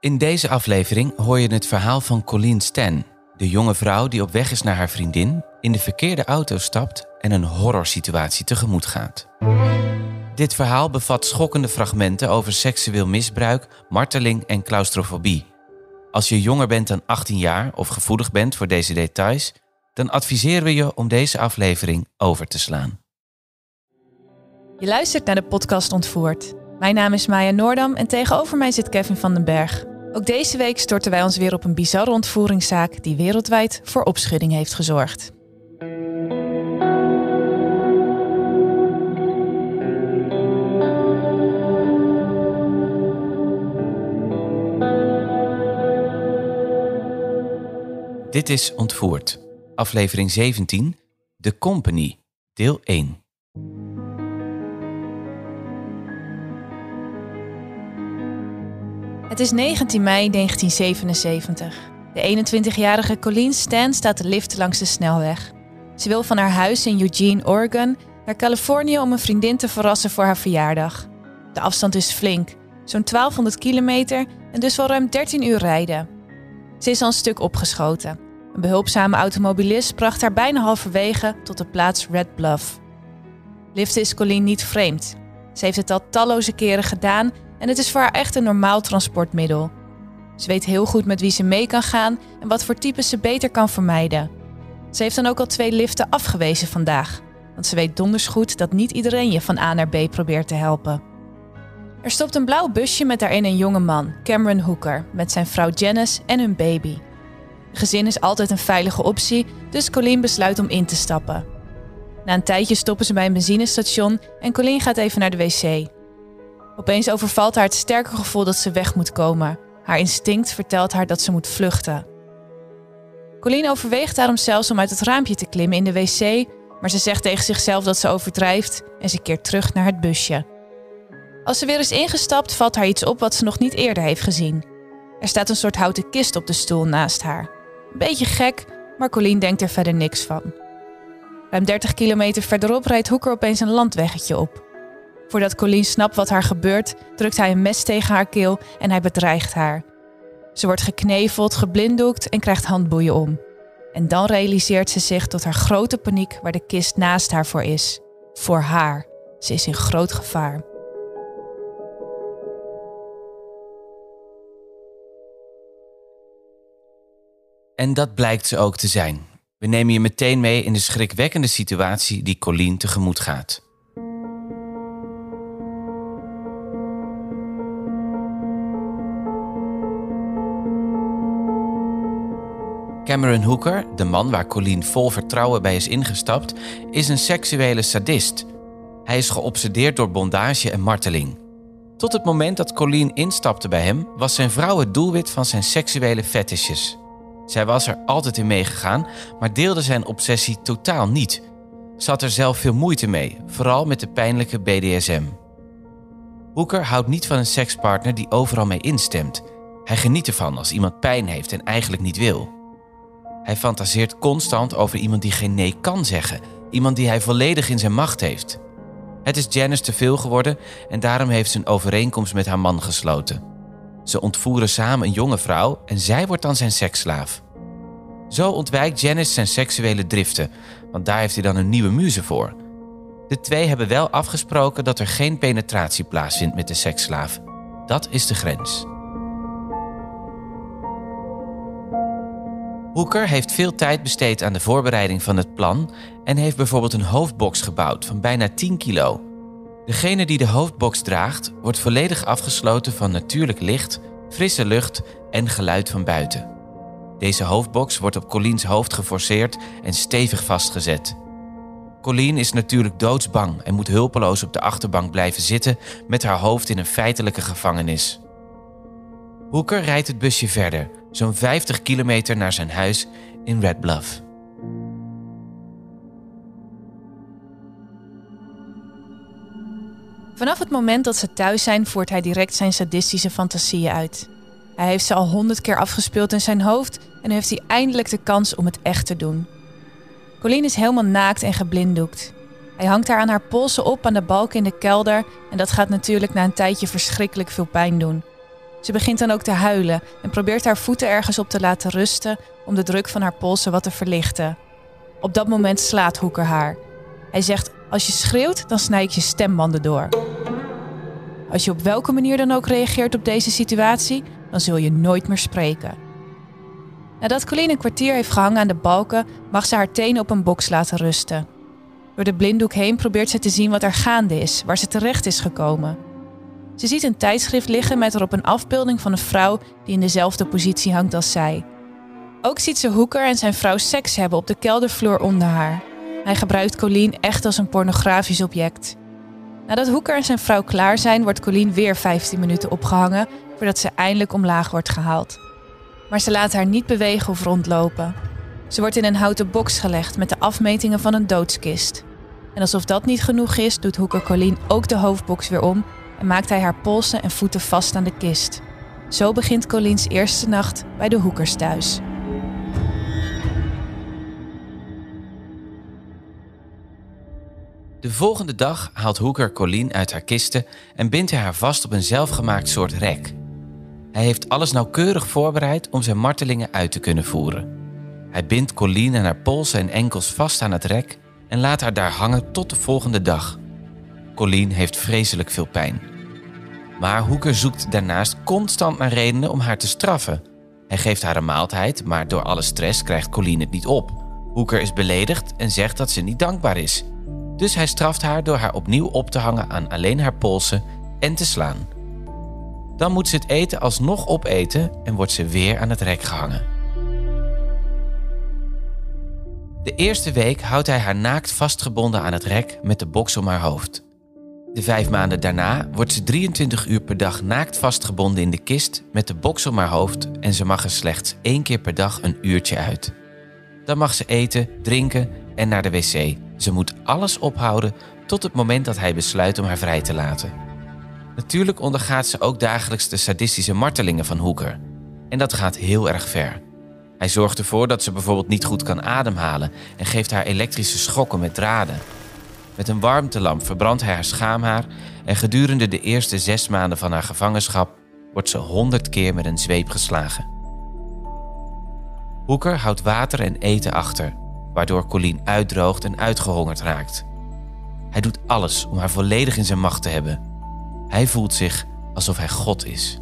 In deze aflevering hoor je het verhaal van Colleen Stan, de jonge vrouw die op weg is naar haar vriendin, in de verkeerde auto stapt en een horrorsituatie tegemoet gaat. Dit verhaal bevat schokkende fragmenten over seksueel misbruik, marteling en claustrofobie. Als je jonger bent dan 18 jaar of gevoelig bent voor deze details, dan adviseren we je om deze aflevering over te slaan. Je luistert naar de podcast Ontvoerd. Mijn naam is Maya Noordam en tegenover mij zit Kevin van den Berg. Ook deze week storten wij ons weer op een bizarre ontvoeringszaak die wereldwijd voor opschudding heeft gezorgd. Dit is Ontvoerd, aflevering 17, The Company, deel 1. Het is 19 mei 1977. De 21-jarige Colleen Stan staat te liften langs de snelweg. Ze wil van haar huis in Eugene, Oregon naar Californië om een vriendin te verrassen voor haar verjaardag. De afstand is flink, zo'n 1200 kilometer en dus wel ruim 13 uur rijden. Ze is al een stuk opgeschoten. Een behulpzame automobilist bracht haar bijna halverwege tot de plaats Red Bluff. Liften is Colleen niet vreemd. Ze heeft het al talloze keren gedaan en het is voor haar echt een normaal transportmiddel. Ze weet heel goed met wie ze mee kan gaan en wat voor types ze beter kan vermijden. Ze heeft dan ook al twee liften afgewezen vandaag, want ze weet donders goed dat niet iedereen je van A naar B probeert te helpen. Er stopt een blauw busje met daarin een jonge man, Cameron Hooker, met zijn vrouw Janice en hun baby. Gezin is altijd een veilige optie, dus Colleen besluit om in te stappen. Na een tijdje stoppen ze bij een benzinestation en Colleen gaat even naar de wc. Opeens overvalt haar het sterke gevoel dat ze weg moet komen. Haar instinct vertelt haar dat ze moet vluchten. Colleen overweegt daarom zelfs om uit het raampje te klimmen in de wc, maar ze zegt tegen zichzelf dat ze overdrijft en ze keert terug naar het busje. Als ze weer is ingestapt, valt haar iets op wat ze nog niet eerder heeft gezien. Er staat een soort houten kist op de stoel naast haar. Een beetje gek, maar Colleen denkt er verder niks van. Ruim 30 kilometer verderop rijdt Hoeker opeens een landweggetje op. Voordat Colleen snapt wat haar gebeurt, drukt hij een mes tegen haar keel en hij bedreigt haar. Ze wordt gekneveld, geblinddoekt en krijgt handboeien om. En dan realiseert ze zich tot haar grote paniek waar de kist naast haar voor is. Voor haar. Ze is in groot gevaar. En dat blijkt ze ook te zijn. We nemen je meteen mee in de schrikwekkende situatie die Colleen tegemoet gaat. Cameron Hooker, de man waar Colleen vol vertrouwen bij is ingestapt, is een seksuele sadist. Hij is geobsedeerd door bondage en marteling. Tot het moment dat Colleen instapte bij hem, was zijn vrouw het doelwit van zijn seksuele fetishes. Zij was er altijd in meegegaan, maar deelde zijn obsessie totaal niet. Ze had er zelf veel moeite mee, vooral met de pijnlijke BDSM. Hooker houdt niet van een sekspartner die overal mee instemt. Hij geniet ervan als iemand pijn heeft en eigenlijk niet wil. Hij fantaseert constant over iemand die geen nee kan zeggen, iemand die hij volledig in zijn macht heeft. Het is Janice te veel geworden en daarom heeft ze een overeenkomst met haar man gesloten. Ze ontvoeren samen een jonge vrouw en zij wordt dan zijn seksslaaf. Zo ontwijkt Janice zijn seksuele driften, want daar heeft hij dan een nieuwe muze voor. De twee hebben wel afgesproken dat er geen penetratie plaatsvindt met de seksslaaf. Dat is de grens. Hooker heeft veel tijd besteed aan de voorbereiding van het plan en heeft bijvoorbeeld een hoofdbox gebouwd van bijna 10 kilo. Degene die de hoofdbox draagt, wordt volledig afgesloten van natuurlijk licht, frisse lucht en geluid van buiten. Deze hoofdbox wordt op Colleen's hoofd geforceerd en stevig vastgezet. Colleen is natuurlijk doodsbang en moet hulpeloos op de achterbank blijven zitten met haar hoofd in een feitelijke gevangenis. Hooker rijdt het busje verder, zo'n 50 kilometer naar zijn huis in Red Bluff. Vanaf het moment dat ze thuis zijn, voert hij direct zijn sadistische fantasieën uit. Hij heeft ze al honderd keer afgespeeld in zijn hoofd en heeft hij eindelijk de kans om het echt te doen. Colleen is helemaal naakt en geblinddoekt. Hij hangt haar aan haar polsen op aan de balk in de kelder en dat gaat natuurlijk na een tijdje verschrikkelijk veel pijn doen. Ze begint dan ook te huilen en probeert haar voeten ergens op te laten rusten om de druk van haar polsen wat te verlichten. Op dat moment slaat Hoeker haar. Hij zegt: Als je schreeuwt, dan snij ik je stembanden door. Als je op welke manier dan ook reageert op deze situatie, dan zul je nooit meer spreken. Nadat Colleen een kwartier heeft gehangen aan de balken, mag ze haar tenen op een box laten rusten. Door de blinddoek heen probeert ze te zien wat er gaande is, waar ze terecht is gekomen. Ze ziet een tijdschrift liggen met erop een afbeelding van een vrouw die in dezelfde positie hangt als zij. Ook ziet ze Hoeker en zijn vrouw seks hebben op de keldervloer onder haar. Hij gebruikt Colleen echt als een pornografisch object. Nadat Hoeker en zijn vrouw klaar zijn, wordt Colleen weer 15 minuten opgehangen voordat ze eindelijk omlaag wordt gehaald. Maar ze laat haar niet bewegen of rondlopen. Ze wordt in een houten box gelegd met de afmetingen van een doodskist. En alsof dat niet genoeg is, doet Hoeker Colleen ook de hoofdbox weer om en maakt hij haar polsen en voeten vast aan de kist. Zo begint Colleen's eerste nacht bij de Hoekers thuis. De volgende dag haalt Hooker Colleen uit haar kisten en bindt hij haar vast op een zelfgemaakt soort rek. Hij heeft alles nauwkeurig voorbereid om zijn martelingen uit te kunnen voeren. Hij bindt Colleen en haar polsen en enkels vast aan het rek en laat haar daar hangen tot de volgende dag. Colleen heeft vreselijk veel pijn. Maar Hooker zoekt daarnaast constant naar redenen om haar te straffen. Hij geeft haar een maaltijd, maar door alle stress krijgt Colleen het niet op. Hooker is beledigd en zegt dat ze niet dankbaar is. Dus hij straft haar door haar opnieuw op te hangen aan alleen haar polsen en te slaan. Dan moet ze het eten alsnog opeten en wordt ze weer aan het rek gehangen. De eerste week houdt hij haar naakt vastgebonden aan het rek met de box om haar hoofd. De vijf maanden daarna wordt ze 23 uur per dag naakt vastgebonden in de kist met de box om haar hoofd en ze mag er slechts één keer per dag een uurtje uit. Dan mag ze eten, drinken en naar de wc. Ze moet alles ophouden tot het moment dat hij besluit om haar vrij te laten. Natuurlijk ondergaat ze ook dagelijks de sadistische martelingen van Hooker. En dat gaat heel erg ver. Hij zorgt ervoor dat ze bijvoorbeeld niet goed kan ademhalen en geeft haar elektrische schokken met draden. Met een warmtelamp verbrandt hij haar schaamhaar en gedurende de eerste zes maanden van haar gevangenschap wordt ze honderd keer met een zweep geslagen. Hoeker houdt water en eten achter, waardoor Colleen uitdroogt en uitgehongerd raakt. Hij doet alles om haar volledig in zijn macht te hebben. Hij voelt zich alsof hij God is.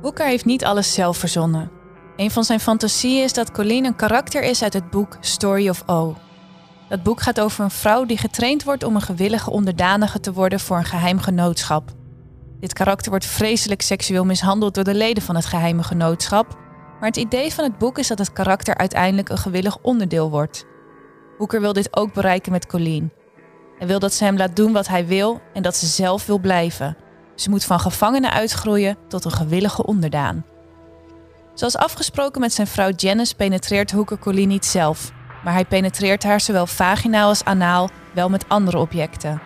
Hoeker heeft niet alles zelf verzonnen. Een van zijn fantasieën is dat Colleen een karakter is uit het boek Story of O. Dat boek gaat over een vrouw die getraind wordt om een gewillige onderdanige te worden voor een geheim genootschap. Dit karakter wordt vreselijk seksueel mishandeld door de leden van het geheime genootschap, maar het idee van het boek is dat het karakter uiteindelijk een gewillig onderdeel wordt. Hoeker wil dit ook bereiken met Colleen. Hij wil dat ze hem laat doen wat hij wil en dat ze zelf wil blijven. Ze moet van gevangene uitgroeien tot een gewillige onderdaan. Zoals afgesproken met zijn vrouw Janice penetreert Hooker Colleen niet zelf, maar hij penetreert haar zowel vaginaal als anaal, wel met andere objecten.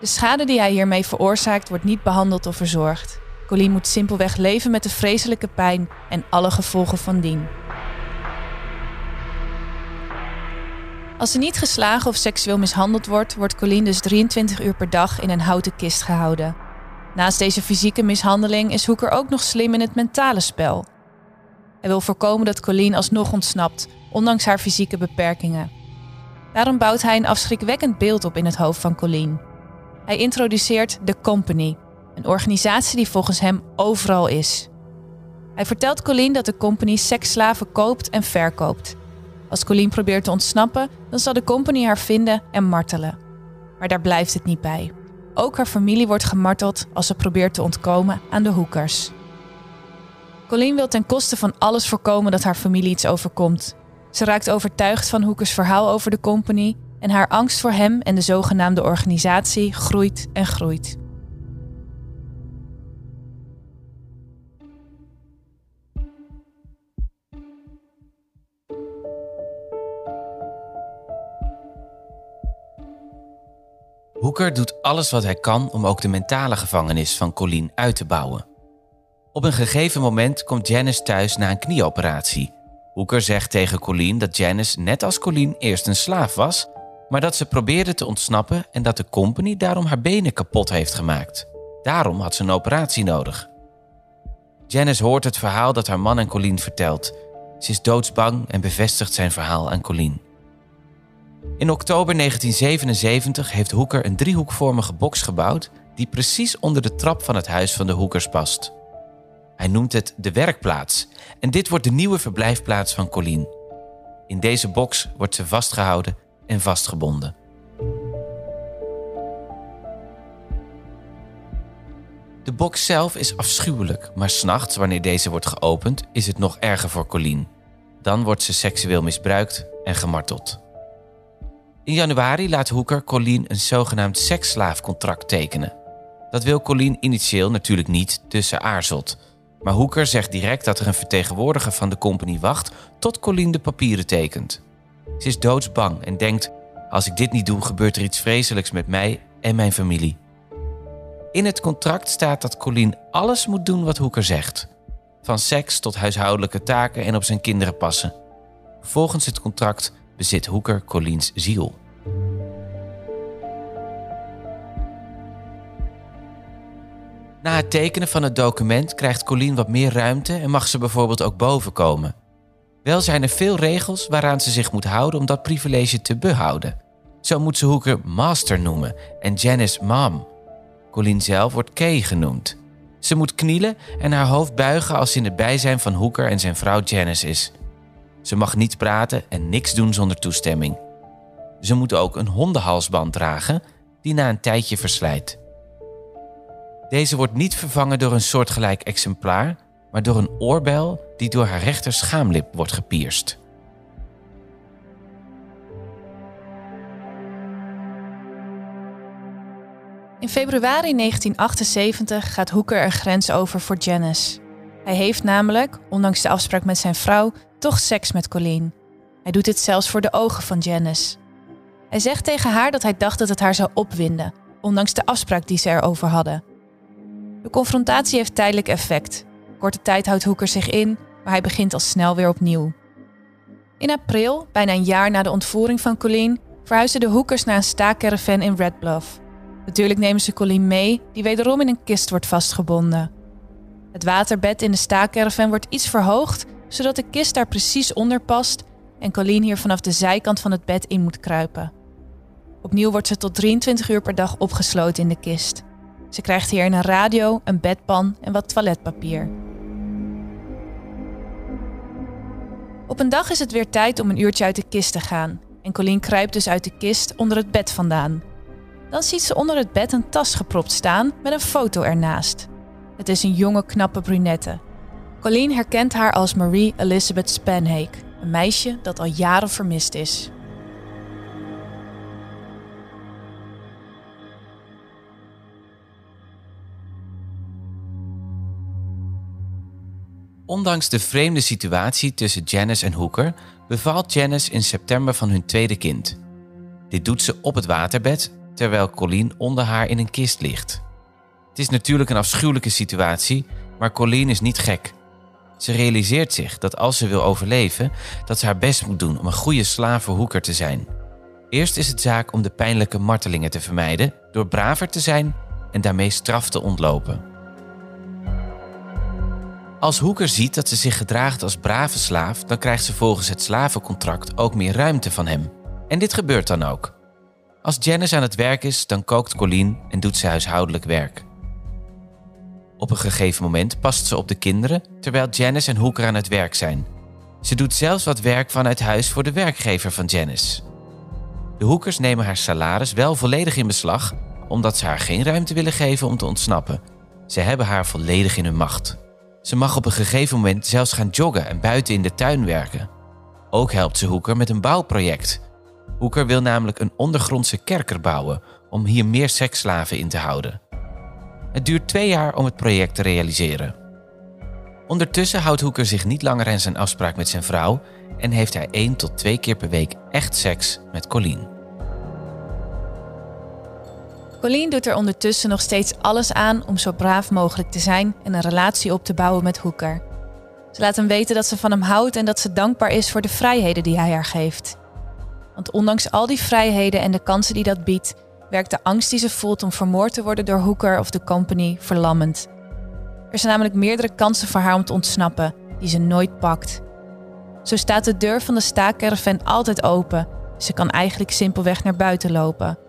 De schade die hij hiermee veroorzaakt wordt niet behandeld of verzorgd. Colleen moet simpelweg leven met de vreselijke pijn en alle gevolgen van dien. Als ze niet geslagen of seksueel mishandeld wordt, wordt Colleen dus 23 uur per dag in een houten kist gehouden. Naast deze fysieke mishandeling is Hooker ook nog slim in het mentale spel. Hij wil voorkomen dat Colleen alsnog ontsnapt, ondanks haar fysieke beperkingen. Daarom bouwt hij een afschrikwekkend beeld op in het hoofd van Colleen. Hij introduceert The Company, een organisatie die volgens hem overal is. Hij vertelt Colleen dat de company seksslaven koopt en verkoopt. Als Colleen probeert te ontsnappen, dan zal de company haar vinden en martelen. Maar daar blijft het niet bij. Ook haar familie wordt gemarteld als ze probeert te ontkomen aan de hoekers. Colleen wil ten koste van alles voorkomen dat haar familie iets overkomt. Ze raakt overtuigd van Hoekers verhaal over de company En haar angst voor hem en de zogenaamde organisatie groeit en groeit. Hooker doet alles wat hij kan om ook de mentale gevangenis van Colleen uit te bouwen. Op een gegeven moment komt Janice thuis na een knieoperatie. Hooker zegt tegen Colleen dat Janice net als Colleen eerst een slaaf was, maar dat ze probeerde te ontsnappen en dat de company daarom haar benen kapot heeft gemaakt. Daarom had ze een operatie nodig. Janice hoort het verhaal dat haar man aan Colleen vertelt. Ze is doodsbang en bevestigt zijn verhaal aan Colleen. In oktober 1977 heeft Hoeker een driehoekvormige box gebouwd die precies onder de trap van het huis van de Hoekers past. Hij noemt het de werkplaats en dit wordt de nieuwe verblijfplaats van Colleen. In deze box wordt ze vastgehouden en vastgebonden. De box zelf is afschuwelijk, maar s'nachts, wanneer deze wordt geopend, is het nog erger voor Colleen. Dan wordt ze seksueel misbruikt en gemarteld. In januari laat Hooker Colleen een zogenaamd seksslaafcontract tekenen. Dat wil Colleen initieel natuurlijk niet, dus ze aarzelt. Maar Hooker zegt direct dat er een vertegenwoordiger van de company wacht tot Colleen de papieren tekent. Ze is doodsbang en denkt: als ik dit niet doe, gebeurt er iets vreselijks met mij en mijn familie. In het contract staat dat Colleen alles moet doen wat Hooker zegt. Van seks tot huishoudelijke taken en op zijn kinderen passen. Volgens het contract bezit Hooker Colleen's ziel. Na het tekenen van het document krijgt Colleen wat meer ruimte en mag ze bijvoorbeeld ook boven komen. Wel zijn er veel regels waaraan ze zich moet houden om dat privilege te behouden. Zo moet ze Hooker Master noemen en Janice Mom. Colleen zelf wordt Kay genoemd. Ze moet knielen en haar hoofd buigen als ze in het bijzijn van Hooker en zijn vrouw Janice is. Ze mag niet praten en niks doen zonder toestemming. Ze moet ook een hondenhalsband dragen die na een tijdje verslijt. Deze wordt niet vervangen door een soortgelijk exemplaar, maar door een oorbel die door haar rechter schaamlip wordt gepierst. In februari 1978 gaat Hooker een grens over voor Janice. Hij heeft namelijk, ondanks de afspraak met zijn vrouw, toch seks met Colleen. Hij doet dit zelfs voor de ogen van Janice. Hij zegt tegen haar dat hij dacht dat het haar zou opwinden, ondanks de afspraak die ze erover hadden. De confrontatie heeft tijdelijk effect. Korte tijd houdt Hoeker zich in, maar hij begint al snel weer opnieuw. In april, bijna een jaar na de ontvoering van Colleen, verhuizen de Hoekers naar een staakcaravan in Red Bluff. Natuurlijk nemen ze Colleen mee, die wederom in een kist wordt vastgebonden. Het waterbed in de staakcaravan wordt iets verhoogd, zodat de kist daar precies onder past en Colleen hier vanaf de zijkant van het bed in moet kruipen. Opnieuw wordt ze tot 23 uur per dag opgesloten in de kist. Ze krijgt hier een radio, een bedpan en wat toiletpapier. Op een dag is het weer tijd om een uurtje uit de kist te gaan. En Colleen kruipt dus uit de kist onder het bed vandaan. Dan ziet ze onder het bed een tas gepropt staan met een foto ernaast. Het is een jonge, knappe brunette. Colleen herkent haar als Marie Elizabeth Spanhake, een meisje dat al jaren vermist is. Ondanks de vreemde situatie tussen Janice en Hooker bevalt Janice in september van hun tweede kind. Dit doet ze op het waterbed, terwijl Colleen onder haar in een kist ligt. Het is natuurlijk een afschuwelijke situatie, maar Colleen is niet gek. Ze realiseert zich dat als ze wil overleven, dat ze haar best moet doen om een goede slaaf voor Hooker te zijn. Eerst is het zaak om de pijnlijke martelingen te vermijden door braver te zijn en daarmee straf te ontlopen. Als Hooker ziet dat ze zich gedraagt als brave slaaf, dan krijgt ze volgens het slavencontract ook meer ruimte van hem. En dit gebeurt dan ook. Als Janice aan het werk is, dan kookt Colleen en doet ze huishoudelijk werk. Op een gegeven moment past ze op de kinderen terwijl Janice en Hooker aan het werk zijn. Ze doet zelfs wat werk vanuit huis voor de werkgever van Janice. De Hoekers nemen haar salaris wel volledig in beslag, omdat ze haar geen ruimte willen geven om te ontsnappen. Ze hebben haar volledig in hun macht. Ze mag op een gegeven moment zelfs gaan joggen en buiten in de tuin werken. Ook helpt ze Hoeker met een bouwproject. Hoeker wil namelijk een ondergrondse kerker bouwen om hier meer seksslaven in te houden. Het duurt twee jaar om het project te realiseren. Ondertussen houdt Hoeker zich niet langer aan zijn afspraak met zijn vrouw en heeft hij één tot twee keer per week echt seks met Colleen. Colleen doet er ondertussen nog steeds alles aan om zo braaf mogelijk te zijn en een relatie op te bouwen met Hoeker. Ze laat hem weten dat ze van hem houdt en dat ze dankbaar is voor de vrijheden die hij haar geeft. Want ondanks al die vrijheden en de kansen die dat biedt, werkt de angst die ze voelt om vermoord te worden door Hooker of de company verlammend. Er zijn namelijk meerdere kansen voor haar om te ontsnappen, die ze nooit pakt. Zo staat de deur van de staakcaravan altijd open. Ze kan eigenlijk simpelweg naar buiten lopen.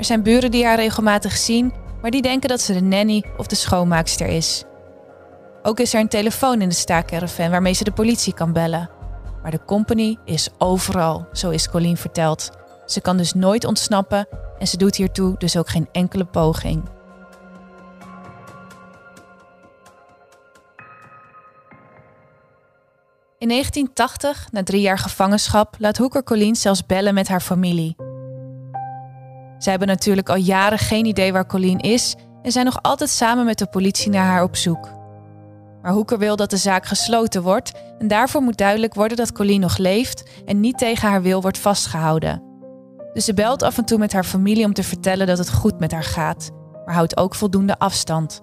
Er zijn buren die haar regelmatig zien, maar die denken dat ze de nanny of de schoonmaakster is. Ook is er een telefoon in de staakcaravan waarmee ze de politie kan bellen. Maar de company is overal, zo is Colleen verteld. Ze kan dus nooit ontsnappen en ze doet hiertoe dus ook geen enkele poging. In 1980, na drie jaar gevangenschap, laat Hooker Colleen zelfs bellen met haar familie. Zij hebben natuurlijk al jaren geen idee waar Colleen is en zijn nog altijd samen met de politie naar haar op zoek. Maar Hooker wil dat de zaak gesloten wordt en daarvoor moet duidelijk worden dat Colleen nog leeft en niet tegen haar wil wordt vastgehouden. Dus ze belt af en toe met haar familie om te vertellen dat het goed met haar gaat, maar houdt ook voldoende afstand.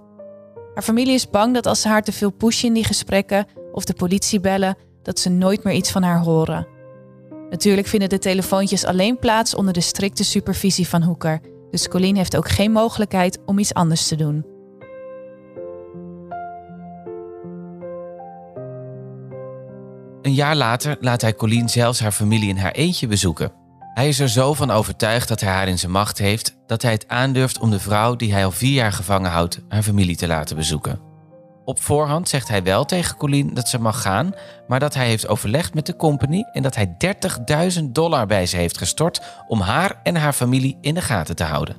Haar familie is bang dat als ze haar te veel pushen in die gesprekken of de politie bellen, dat ze nooit meer iets van haar horen. Natuurlijk vinden de telefoontjes alleen plaats onder de strikte supervisie van Hoeker, dus Colleen heeft ook geen mogelijkheid om iets anders te doen. Een jaar later laat hij Colleen zelfs haar familie in haar eentje bezoeken. Hij is er zo van overtuigd dat hij haar in zijn macht heeft, dat hij het aandurft om de vrouw die hij al vier jaar gevangen houdt, haar familie te laten bezoeken. Op voorhand zegt hij wel tegen Colleen dat ze mag gaan, maar dat hij heeft overlegd met de company en dat hij 30.000 dollar bij ze heeft gestort om haar en haar familie in de gaten te houden.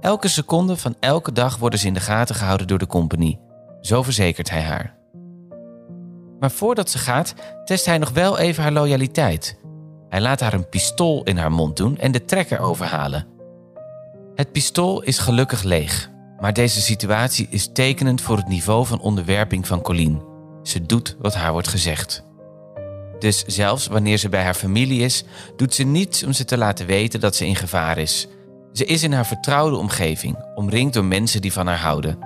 Elke seconde van elke dag worden ze in de gaten gehouden door de company. Zo verzekert hij haar. Maar voordat ze gaat, test hij nog wel even haar loyaliteit. Hij laat haar een pistool in haar mond doen en de trekker overhalen. Het pistool is gelukkig leeg, maar deze situatie is tekenend voor het niveau van onderwerping van Colleen. Ze doet wat haar wordt gezegd. Dus zelfs wanneer ze bij haar familie is, doet ze niets om ze te laten weten dat ze in gevaar is. Ze is in haar vertrouwde omgeving, omringd door mensen die van haar houden.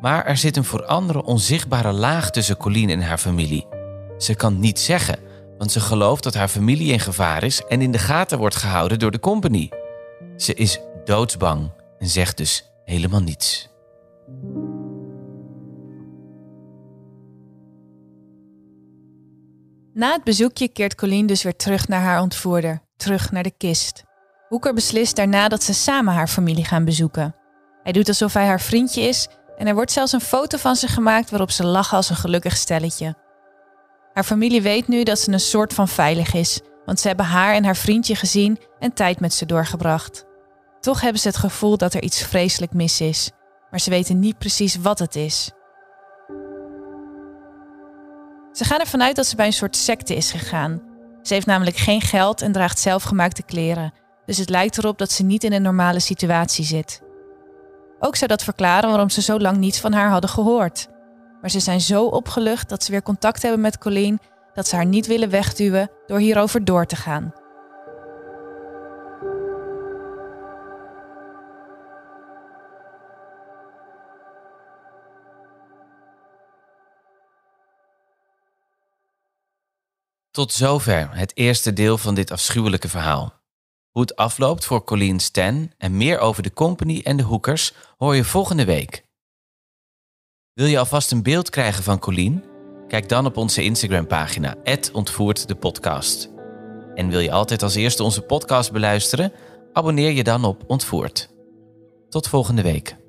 Maar er zit een voor anderen onzichtbare laag tussen Colleen en haar familie. Ze kan niets zeggen, want ze gelooft dat haar familie in gevaar is en in de gaten wordt gehouden door de company. Ze is doodsbang en zegt dus helemaal niets. Na het bezoekje keert Colleen dus weer terug naar haar ontvoerder, terug naar de kist. Hoeker beslist daarna dat ze samen haar familie gaan bezoeken. Hij doet alsof hij haar vriendje is en er wordt zelfs een foto van ze gemaakt waarop ze lachen als een gelukkig stelletje. Haar familie weet nu dat ze een soort van veilig is, want ze hebben haar en haar vriendje gezien en tijd met ze doorgebracht. Toch hebben ze het gevoel dat er iets vreselijk mis is, maar ze weten niet precies wat het is. Ze gaan ervan uit dat ze bij een soort secte is gegaan. Ze heeft namelijk geen geld en draagt zelfgemaakte kleren, dus het lijkt erop dat ze niet in een normale situatie zit. Ook zou dat verklaren waarom ze zo lang niets van haar hadden gehoord. Maar ze zijn zo opgelucht dat ze weer contact hebben met Colleen dat ze haar niet willen wegduwen door hierover door te gaan. Tot zover het eerste deel van dit afschuwelijke verhaal. Hoe het afloopt voor Colleen Stan en meer over de company en de hoekers hoor je volgende week. Wil je alvast een beeld krijgen van Colleen? Kijk dan op onze Instagram-pagina, ontvoert de podcast. En wil je altijd als eerste onze podcast beluisteren? Abonneer je dan op Ontvoerd. Tot volgende week.